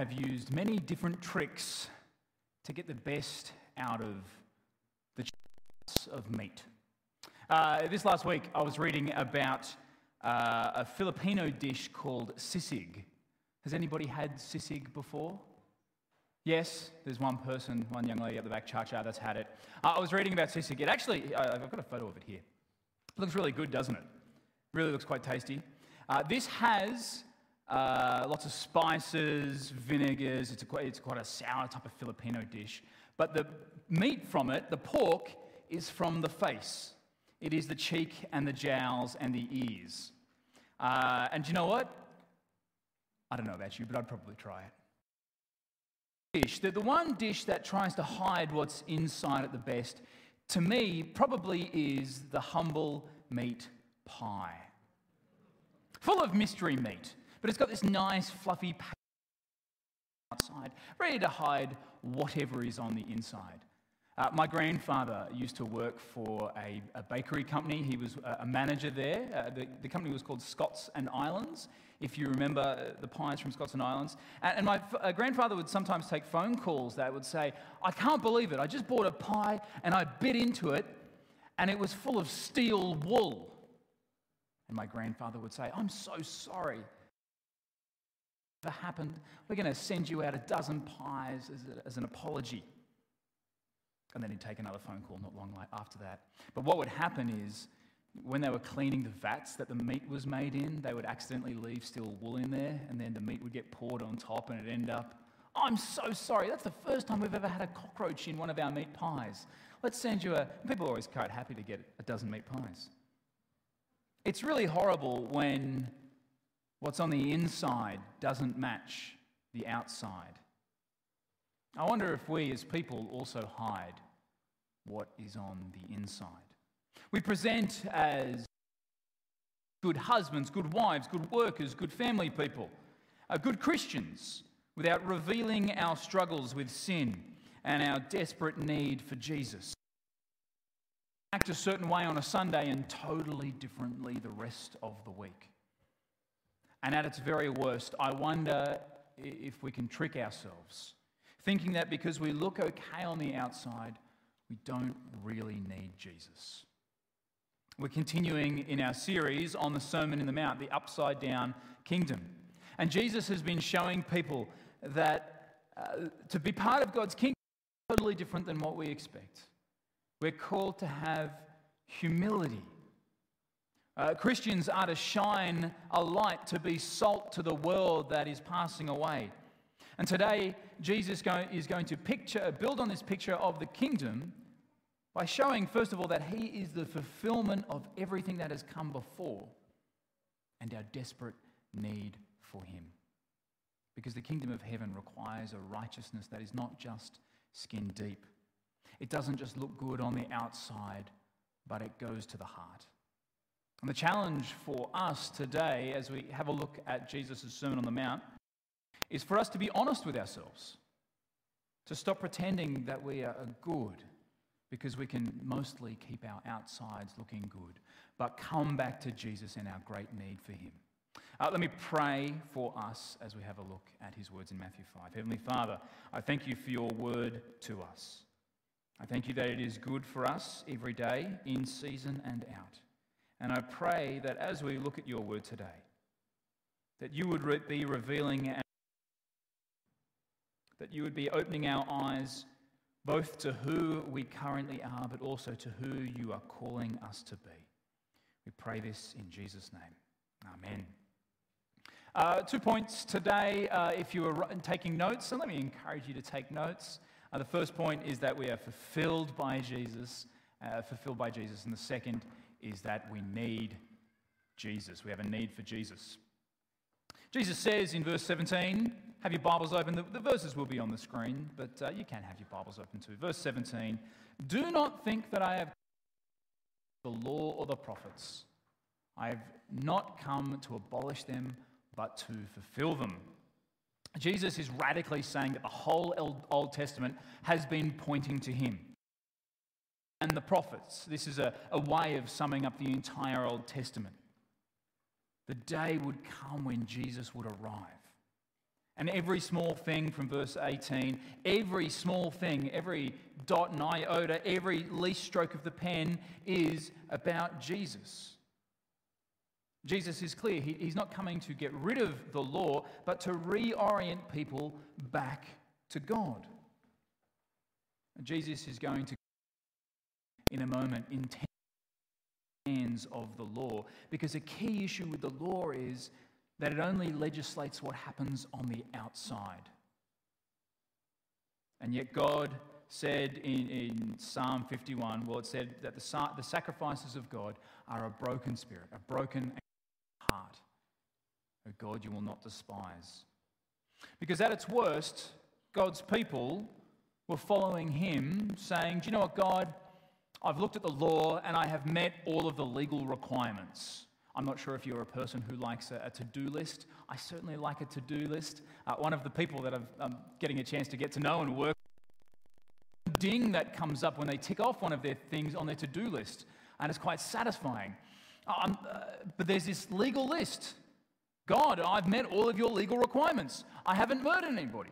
have used many different tricks to get the best out of the choice of meat. Uh, this last week, I was reading about uh, a Filipino dish called sisig. Has anybody had sisig before? Yes, there's one person, one young lady at the back, Cha Cha, that's had it. Uh, I was reading about sisig. It actually, uh, I've got a photo of it here. It looks really good, doesn't it? Really looks quite tasty. Uh, this has uh, lots of spices, vinegars. It's, a, it's quite a sour type of Filipino dish. But the meat from it, the pork, is from the face. It is the cheek and the jowls and the ears. Uh, and you know what? I don't know about you, but I'd probably try it. Dish, the, the one dish that tries to hide what's inside at the best, to me, probably is the humble meat pie. Full of mystery meat. But it's got this nice, fluffy outside, ready to hide whatever is on the inside. Uh, my grandfather used to work for a, a bakery company. He was a, manager there. Uh, the, the, company was called Scots and Islands, if you remember uh, the pies from Scots and Islands. And, and my uh, grandfather would sometimes take phone calls that would say, I can't believe it. I just bought a pie and I bit into it and it was full of steel wool. And my grandfather would say, I'm so sorry ever happened, we're going to send you out a dozen pies as, a, as an apology. And then he'd take another phone call not long after that. But what would happen is, when they were cleaning the vats that the meat was made in, they would accidentally leave still wool in there, and then the meat would get poured on top, and it'd end up, I'm so sorry, that's the first time we've ever had a cockroach in one of our meat pies. Let's send you a. People are always quite happy to get a dozen meat pies. It's really horrible when What's on the inside doesn't match the outside. I wonder if we as people also hide what is on the inside. We present as good husbands, good wives, good workers, good family people, uh, good Christians without revealing our struggles with sin and our desperate need for Jesus. Act a certain way on a Sunday and totally differently the rest of the week. And at its very worst, I wonder if we can trick ourselves, thinking that because we look okay on the outside, we don't really need Jesus. We're continuing in our series on the Sermon in the Mount, the upside down kingdom. And Jesus has been showing people that uh, to be part of God's kingdom is totally different than what we expect. We're called to have humility uh, Christians are to shine a light, to be salt to the world that is passing away. And today, Jesus is going to picture, build on this picture of the kingdom by showing, first of all, that he is the fulfillment of everything that has come before and our desperate need for him. Because the kingdom of heaven requires a righteousness that is not just skin deep, it doesn't just look good on the outside, but it goes to the heart. And the challenge for us today, as we have a look at Jesus' Sermon on the Mount, is for us to be honest with ourselves, to stop pretending that we are good because we can mostly keep our outsides looking good, but come back to Jesus and our great need for Him. Uh, let me pray for us as we have a look at His words in Matthew 5. Heavenly Father, I thank you for your word to us. I thank you that it is good for us every day, in season and out. And I pray that as we look at your word today, that you would be revealing, that you would be opening our eyes both to who we currently are, but also to who you are calling us to be. We pray this in Jesus' name. Amen. Uh, two points today. Uh, if you are taking notes, and let me encourage you to take notes. Uh, the first point is that we are fulfilled by Jesus, uh, fulfilled by Jesus, and the second is that we need Jesus. We have a need for Jesus. Jesus says in verse 17, have your Bibles open. The, the verses will be on the screen, but uh, you can have your Bibles open too. Verse 17 Do not think that I have the law or the prophets. I have not come to abolish them, but to fulfill them. Jesus is radically saying that the whole Old Testament has been pointing to him and the prophets. This is a, a way of summing up the entire Old Testament. The day would come when Jesus would arrive. And every small thing from verse 18, every small thing, every dot and iota, every least stroke of the pen is about Jesus. Jesus is clear. He, he's not coming to get rid of the law, but to reorient people back to God. And Jesus is going to, in a moment, in hands of the law. Because a key issue with the law is that it only legislates what happens on the outside. And yet, God said in, in Psalm 51, well, it said that the, the sacrifices of God are a broken spirit, a broken heart. O God, you will not despise. Because at its worst, God's people were following him, saying, Do you know what, God? I've looked at the law and I have met all of the legal requirements. I'm not sure if you're a person who likes a, a to do list. I certainly like a to do list. Uh, one of the people that I'm getting a chance to get to know and work ding that comes up when they tick off one of their things on their to do list, and it's quite satisfying. Um, uh, but there's this legal list. God, I've met all of your legal requirements. I haven't murdered anybody.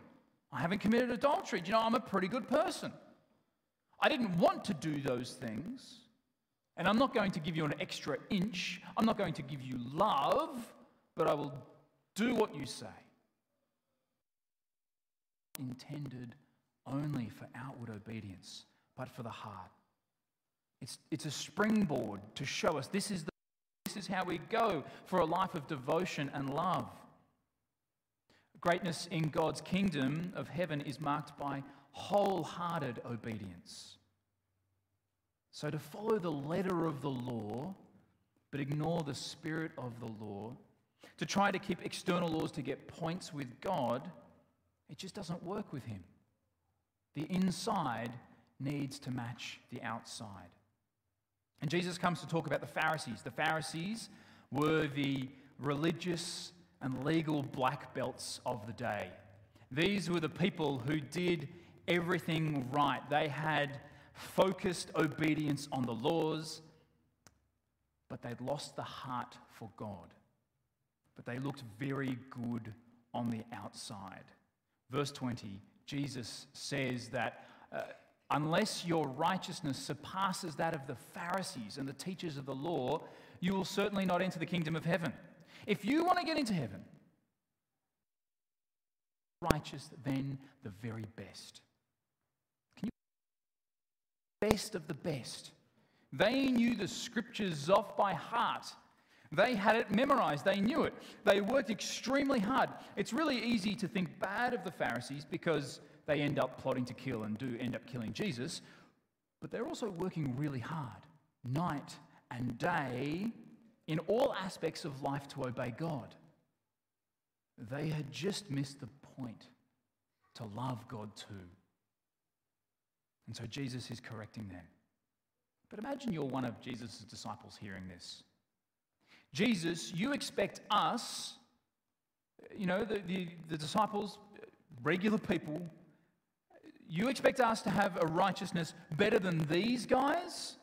I haven't committed adultery. Do you know, I'm a pretty good person. I didn't want to do those things. And I'm not going to give you an extra inch. I'm not going to give you love, but I will do what you say. Intended only for outward obedience, but for the heart. It's, it's a springboard to show us this is, the, this is how we go for a life of devotion and love. Greatness in God's kingdom of heaven is marked by wholehearted obedience. So to follow the letter of the law, but ignore the spirit of the law, to try to keep external laws to get points with God, it just doesn't work with Him. The inside needs to match the outside. And Jesus comes to talk about the Pharisees. The Pharisees were the religious and legal black belts of the day. These were the people who did everything right. They had focused obedience on the laws, but they'd lost the heart for God. But they looked very good on the outside. Verse 20, Jesus says that uh, unless your righteousness surpasses that of the Pharisees and the teachers of the law, you will certainly not enter the kingdom of heaven. If you want to get into heaven, righteous then the very best. Best of the best? They knew the scriptures off by heart. They had it memorized. They knew it. They worked extremely hard. It's really easy to think bad of the Pharisees because they end up plotting to kill and do end up killing Jesus. But they're also working really hard, night and day, in all aspects of life to obey God. They had just missed the point to love God too. And so Jesus is correcting them. But imagine you're one of Jesus' disciples hearing this. Jesus, you expect us, you know, the, the, the disciples, regular people, you expect us to have a righteousness better than these guys?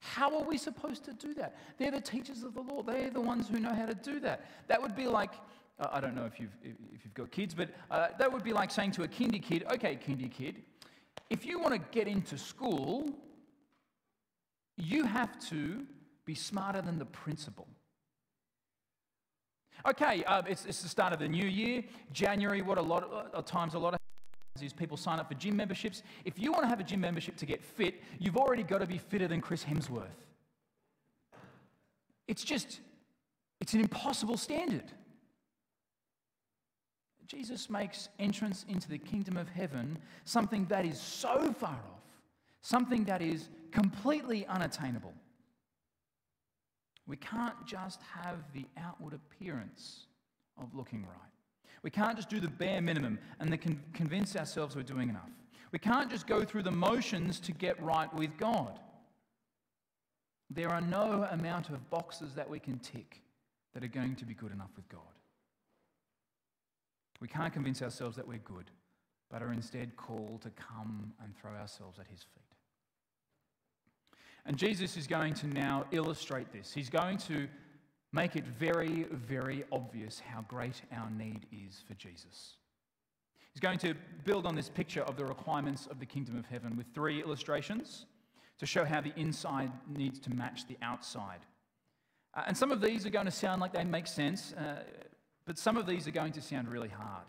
How are we supposed to do that? They're the teachers of the law. They're the ones who know how to do that. That would be like, uh, I don't know if you've, if you've got kids, but uh, that would be like saying to a kindy kid, okay, kindy kid, if you want to get into school, you have to be smarter than the principal. Okay, uh, it's, it's the start of the new year. January, what a lot of times a lot of is people sign up for gym memberships. If you want to have a gym membership to get fit, you've already got to be fitter than Chris Hemsworth. It's just, it's an impossible standard. Jesus makes entrance into the kingdom of heaven something that is so far off, something that is completely unattainable. We can't just have the outward appearance of looking right. We can't just do the bare minimum and then con- convince ourselves we're doing enough. We can't just go through the motions to get right with God. There are no amount of boxes that we can tick that are going to be good enough with God. We can't convince ourselves that we're good, but are instead called to come and throw ourselves at his feet. And Jesus is going to now illustrate this. He's going to make it very, very obvious how great our need is for Jesus. He's going to build on this picture of the requirements of the kingdom of heaven with three illustrations to show how the inside needs to match the outside. Uh, and some of these are going to sound like they make sense, uh, but some of these are going to sound really hard.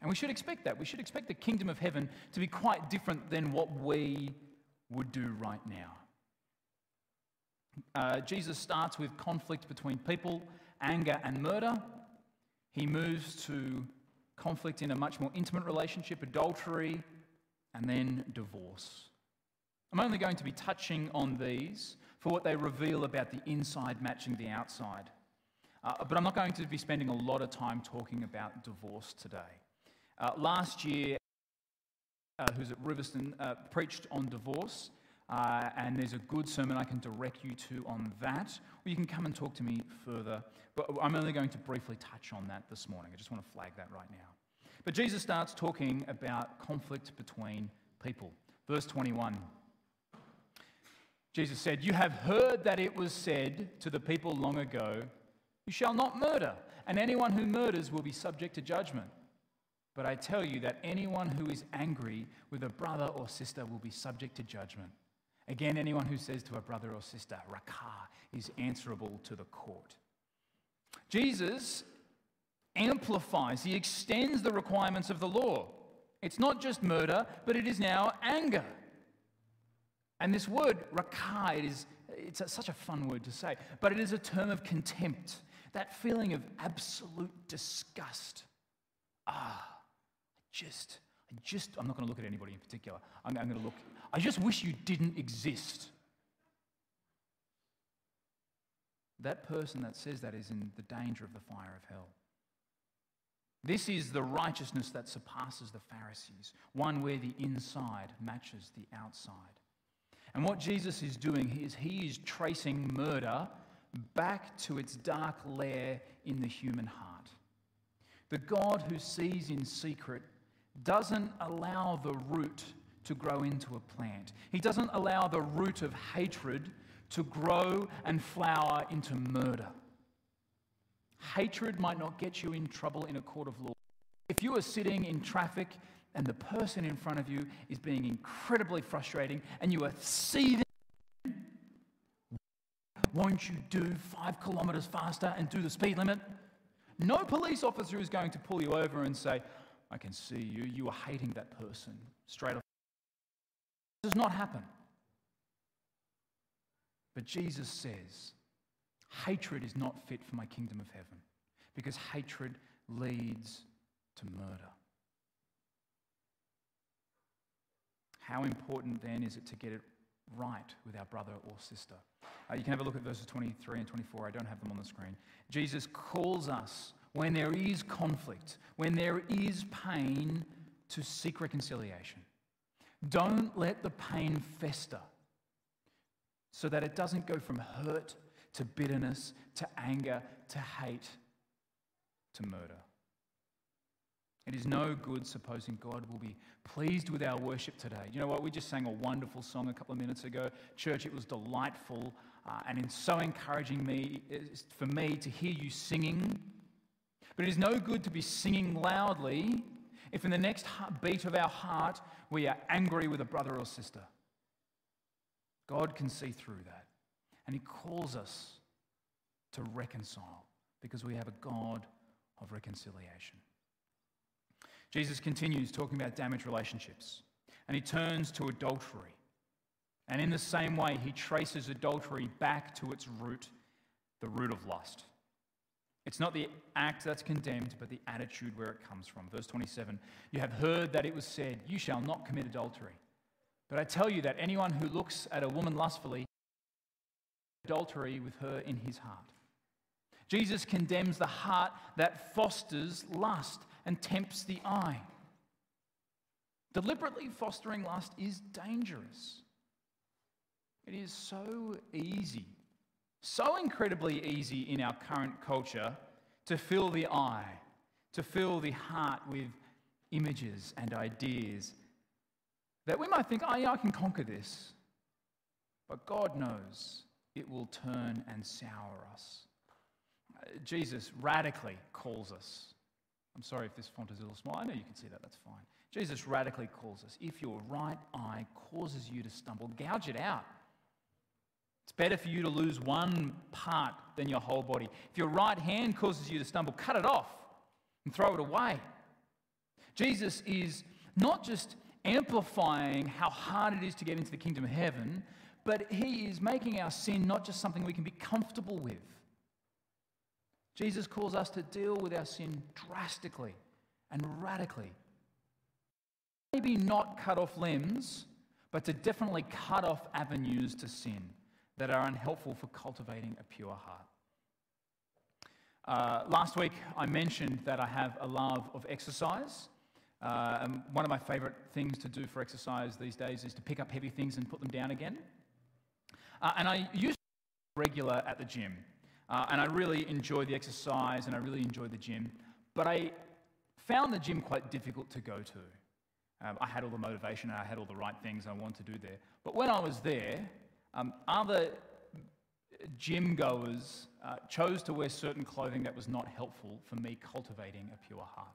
And we should expect that. We should expect the kingdom of heaven to be quite different than what we would do right now. Uh, Jesus starts with conflict between people, anger, and murder. He moves to conflict in a much more intimate relationship, adultery, and then divorce. I'm only going to be touching on these for what they reveal about the inside matching the outside. Uh, but I'm not going to be spending a lot of time talking about divorce today. Uh, last year, uh, who's at Riverstone, uh, preached on divorce, uh, and there's a good sermon I can direct you to on that, or you can come and talk to me further. But I'm only going to briefly touch on that this morning. I just want to flag that right now. But Jesus starts talking about conflict between people. Verse 21. Jesus said, You have heard that it was said to the people long ago, You shall not murder, and anyone who murders will be subject to judgment. But I tell you that anyone who is angry with a brother or sister will be subject to judgment. Again, anyone who says to a brother or sister, Raca, is answerable to the court. Jesus amplifies, he extends the requirements of the law. It's not just murder, but it is now anger. And this word, Raca, it is, it's a, such a fun word to say, but it is a term of contempt, that feeling of absolute disgust. Ah, I just, I just, I'm not going to look at anybody in particular. I'm, I'm going to look, I just wish you didn't exist. That person that says that is in the danger of the fire of hell. This is the righteousness that surpasses the Pharisees, one where the inside matches the outside. And what Jesus is doing is he is tracing murder back to its dark lair in the human heart. The God who sees in secret doesn't allow the root to grow into a plant. He doesn't allow the root of hatred to grow and flower into murder. Hatred might not get you in trouble in a court of law. If you are sitting in traffic and the person in front of you is being incredibly frustrating and you are seething, won't you do five kilometers faster and do the speed limit? No police officer is going to pull you over and say, I can see you, you are hating that person straight off. It does not happen. But Jesus says, Hatred is not fit for my kingdom of heaven because hatred leads to murder. How important then is it to get it right with our brother or sister? Uh, you can have a look at verses 23 and 24. I don't have them on the screen. Jesus calls us when there is conflict, when there is pain, to seek reconciliation. Don't let the pain fester so that it doesn't go from hurt to bitterness, to anger, to hate, to murder. It is no good supposing God will be pleased with our worship today. You know what? We just sang a wonderful song a couple of minutes ago. Church, it was delightful uh, and it's so encouraging me for me to hear you singing. But it is no good to be singing loudly if in the next beat of our heart we are angry with a brother or sister. God can see through that. And He calls us to reconcile because we have a God of reconciliation. Jesus continues talking about damaged relationships and he turns to adultery. And in the same way, he traces adultery back to its root, the root of lust. It's not the act that's condemned, but the attitude where it comes from. Verse 27 You have heard that it was said, You shall not commit adultery. But I tell you that anyone who looks at a woman lustfully adultery with her in his heart. Jesus condemns the heart that fosters lust and tempts the eye. Deliberately fostering lust is dangerous. It is so easy, so incredibly easy in our current culture to fill the eye, to fill the heart with images and ideas that we might think, oh, yeah, I can conquer this. But God knows it will turn and sour us. Uh, Jesus radically calls us. I'm sorry if this font is a little small. I know you can see that, that's fine. Jesus radically calls us. If your right eye causes you to stumble, gouge it out. It's better for you to lose one part than your whole body. If your right hand causes you to stumble, cut it off and throw it away. Jesus is not just amplifying how hard it is to get into the kingdom of heaven, but he is making our sin not just something we can be comfortable with. Jesus calls us to deal with our sin drastically and radically. Maybe not cut off limbs, but to definitely cut off avenues to sin that are unhelpful for cultivating a pure heart. Uh, last week, I mentioned that I have a love of exercise. Uh, and one of my favorite things to do for exercise these days is to pick up heavy things and put them down again. Uh, and I used to regular at the gym. Uh, and I really enjoy the exercise and I really enjoy the gym. But I found the gym quite difficult to go to. Um, I had all the motivation and I had all the right things I wanted to do there. But when I was there, um, other gym goers uh, chose to wear certain clothing that was not helpful for me cultivating a pure heart.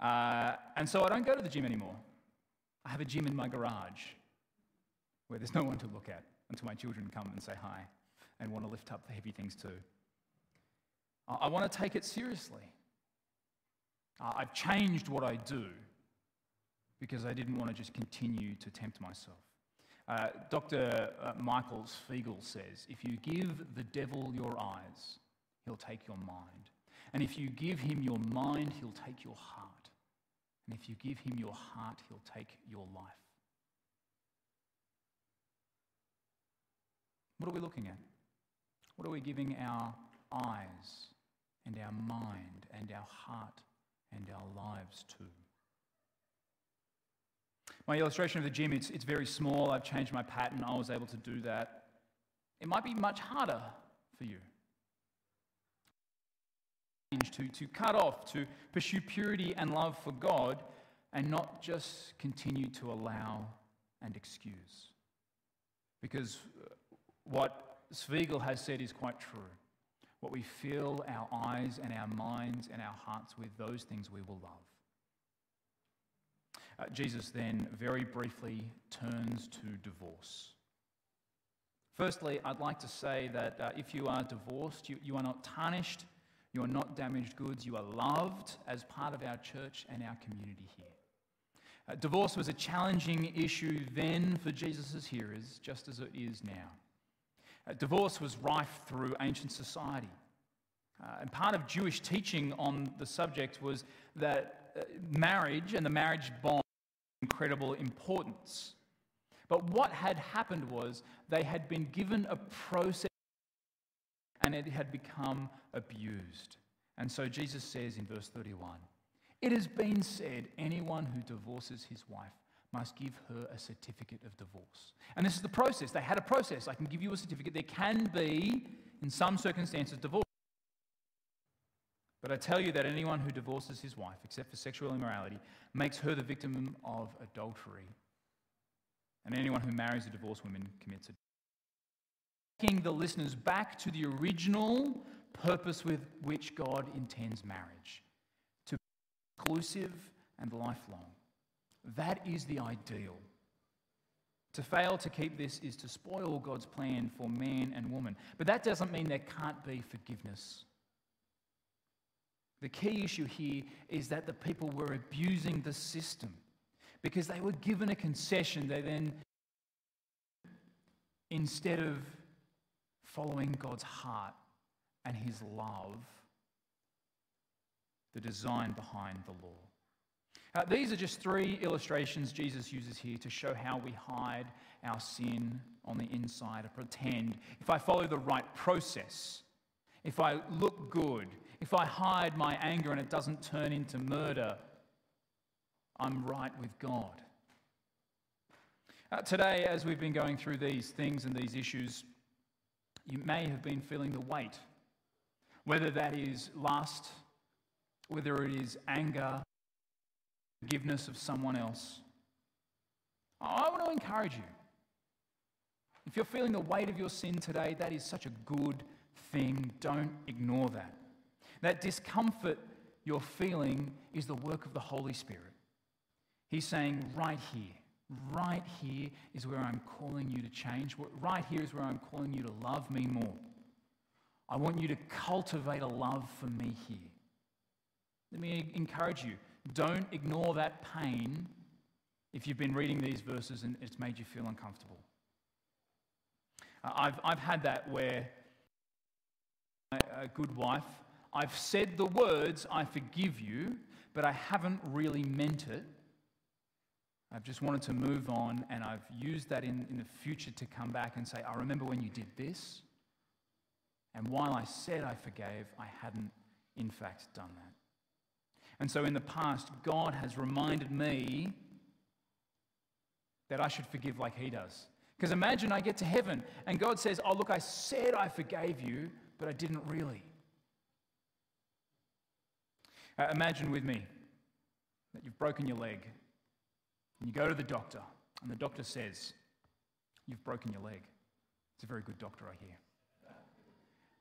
Uh, and so I don't go to the gym anymore. I have a gym in my garage where there's no one to look at until my children come and say hi and want to lift up the heavy things too. I want to take it seriously. I've changed what I do because I didn't want to just continue to tempt myself. Uh, Dr. Uh, Michael Sweigel says if you give the devil your eyes, he'll take your mind. And if you give him your mind, he'll take your heart. And if you give him your heart, he'll take your life. What are we looking at? What are we giving our eyes and our mind and our heart and our lives to? My illustration of the gym, it's, it's very small. I've changed my pattern. I was able to do that. It might be much harder for you. To, to cut off, to pursue purity and love for God, and not just continue to allow and excuse. Because what Sweigel has said is quite true. What we fill our eyes and our minds and our hearts with, those things we will love. Uh, Jesus then very briefly turns to divorce. Firstly, I'd like to say that uh, if you are divorced, you, you are not tarnished, you are not damaged goods, you are loved as part of our church and our community here. Uh, divorce was a challenging issue then for Jesus' hearers, just as it is now. Divorce was rife through ancient society. Uh, and part of Jewish teaching on the subject was that uh, marriage and the marriage bond incredible importance. But what had happened was they had been given a process and it had become abused. And so Jesus says in verse 31 It has been said, anyone who divorces his wife must give her a certificate of divorce. And this is the process. They had a process. I can give you a certificate. There can be, in some circumstances, divorce. But I tell you that anyone who divorces his wife, except for sexual immorality, makes her the victim of adultery. And anyone who marries a divorced woman commits adultery. Taking the listeners back to the original purpose with which God intends marriage to be exclusive and lifelong. That is the ideal. To fail to keep this is to spoil God's plan for man and woman. But that doesn't mean there can't be forgiveness. The key issue here is that the people were abusing the system because they were given a concession. They then, instead of following God's heart and his love, the design behind the law. Uh, these are just three illustrations Jesus uses here to show how we hide our sin on the inside or pretend. If I follow the right process, if I look good, if I hide my anger and it doesn't turn into murder, I'm right with God. Uh, today, as we've been going through these things and these issues, you may have been feeling the weight, whether that is lust, whether it is anger, forgiveness of someone else. I want to encourage you. If you're feeling the weight of your sin today, that is such a good thing. Don't ignore that. That discomfort you're feeling is the work of the Holy Spirit. He's saying, right here, right here is where I'm calling you to change. Right here is where I'm calling you to love me more. I want you to cultivate a love for me here. Let me encourage you don't ignore that pain if you've been reading these verses and it's made you feel uncomfortable. Uh, I've, I've had that where a good wife, I've said the words, I forgive you, but I haven't really meant it. I've just wanted to move on, and I've used that in, in the future to come back and say, I remember when you did this. And while I said I forgave, I hadn't, in fact, done that. And so in the past, God has reminded me that I should forgive like He does. Because imagine I get to heaven and God says, Oh, look, I said I forgave you, but I didn't really. Uh, imagine with me that you've broken your leg and you go to the doctor, and the doctor says, You've broken your leg. It's a very good doctor, I hear.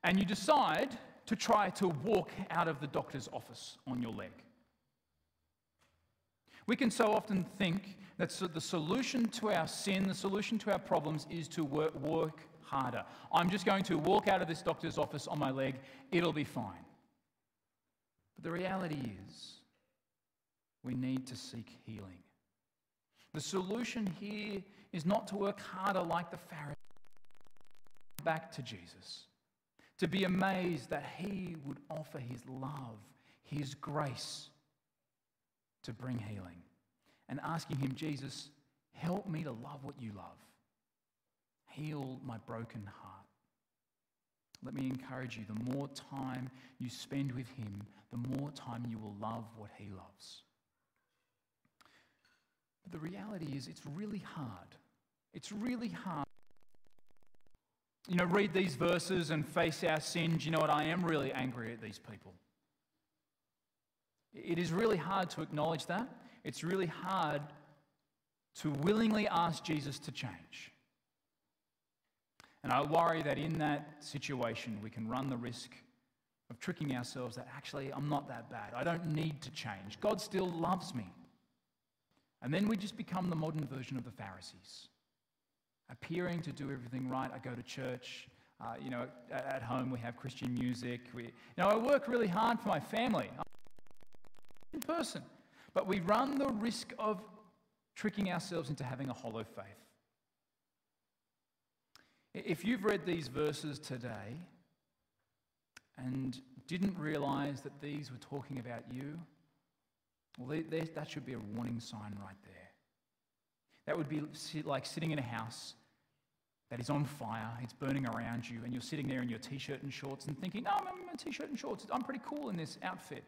And you decide to try to walk out of the doctor's office on your leg. We can so often think that the solution to our sin, the solution to our problems, is to work, work harder. I'm just going to walk out of this doctor's office on my leg, it'll be fine. But the reality is, we need to seek healing. The solution here is not to work harder like the Pharisees, back to Jesus, to be amazed that he would offer his love, his grace to bring healing, and asking him, Jesus, help me to love what you love. Heal my broken heart. Let me encourage you the more time you spend with him, the more time you will love what he loves. But the reality is, it's really hard. It's really hard. You know, read these verses and face our sins. You know what? I am really angry at these people. It is really hard to acknowledge that. It's really hard to willingly ask Jesus to change. And I worry that in that situation, we can run the risk of tricking ourselves that actually, I'm not that bad. I don't need to change. God still loves me. And then we just become the modern version of the Pharisees, appearing to do everything right. I go to church. Uh, you know, at, at, home we have Christian music. We, you know, I work really hard for my family. Person. But we run the risk of tricking ourselves into having a hollow faith. If you've read these verses today and didn't realize that these were talking about you, well, they, they, that should be a warning sign right there. That would be like sitting in a house that is on fire, it's burning around you, and you're sitting there in your t shirt and shorts and thinking, oh, I'm in a t shirt and shorts. I'm pretty cool in this outfit.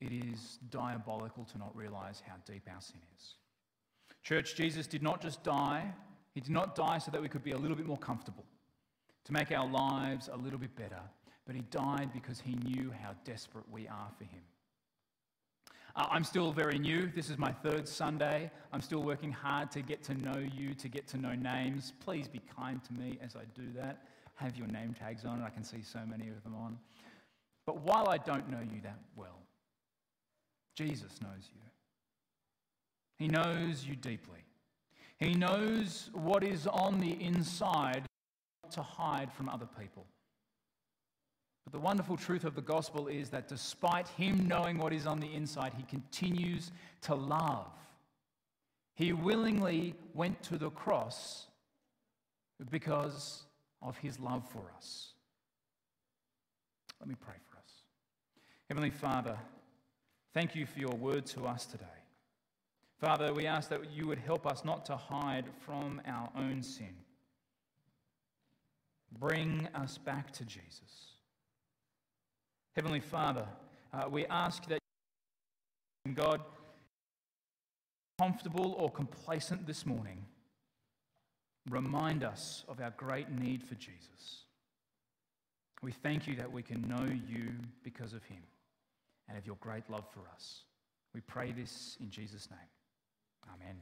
It is diabolical to not realize how deep our sin is. Church, Jesus did not just die, He did not die so that we could be a little bit more comfortable, to make our lives a little bit better but he died because he knew how desperate we are for him. Uh, I'm still very new. This is my third Sunday. I'm still working hard to get to know you, to get to know names. Please be kind to me as I do that. Have your name tags on, I can see so many of them on. But while I don't know you that well, Jesus knows you. He knows you deeply. He knows what is on the inside to hide from other people. But the wonderful truth of the gospel is that despite him knowing what is on the inside, he continues to love. He willingly went to the cross because of his love for us. Let me pray for us. Heavenly Father, thank you for your word to us today. Father, we ask that you would help us not to hide from our own sin. Bring us back to Jesus. Heavenly Father, uh, we ask that God, comfortable or complacent this morning, remind us of our great need for Jesus. We thank you that we can know you because of him and of your great love for us. We pray this in Jesus' name. Amen.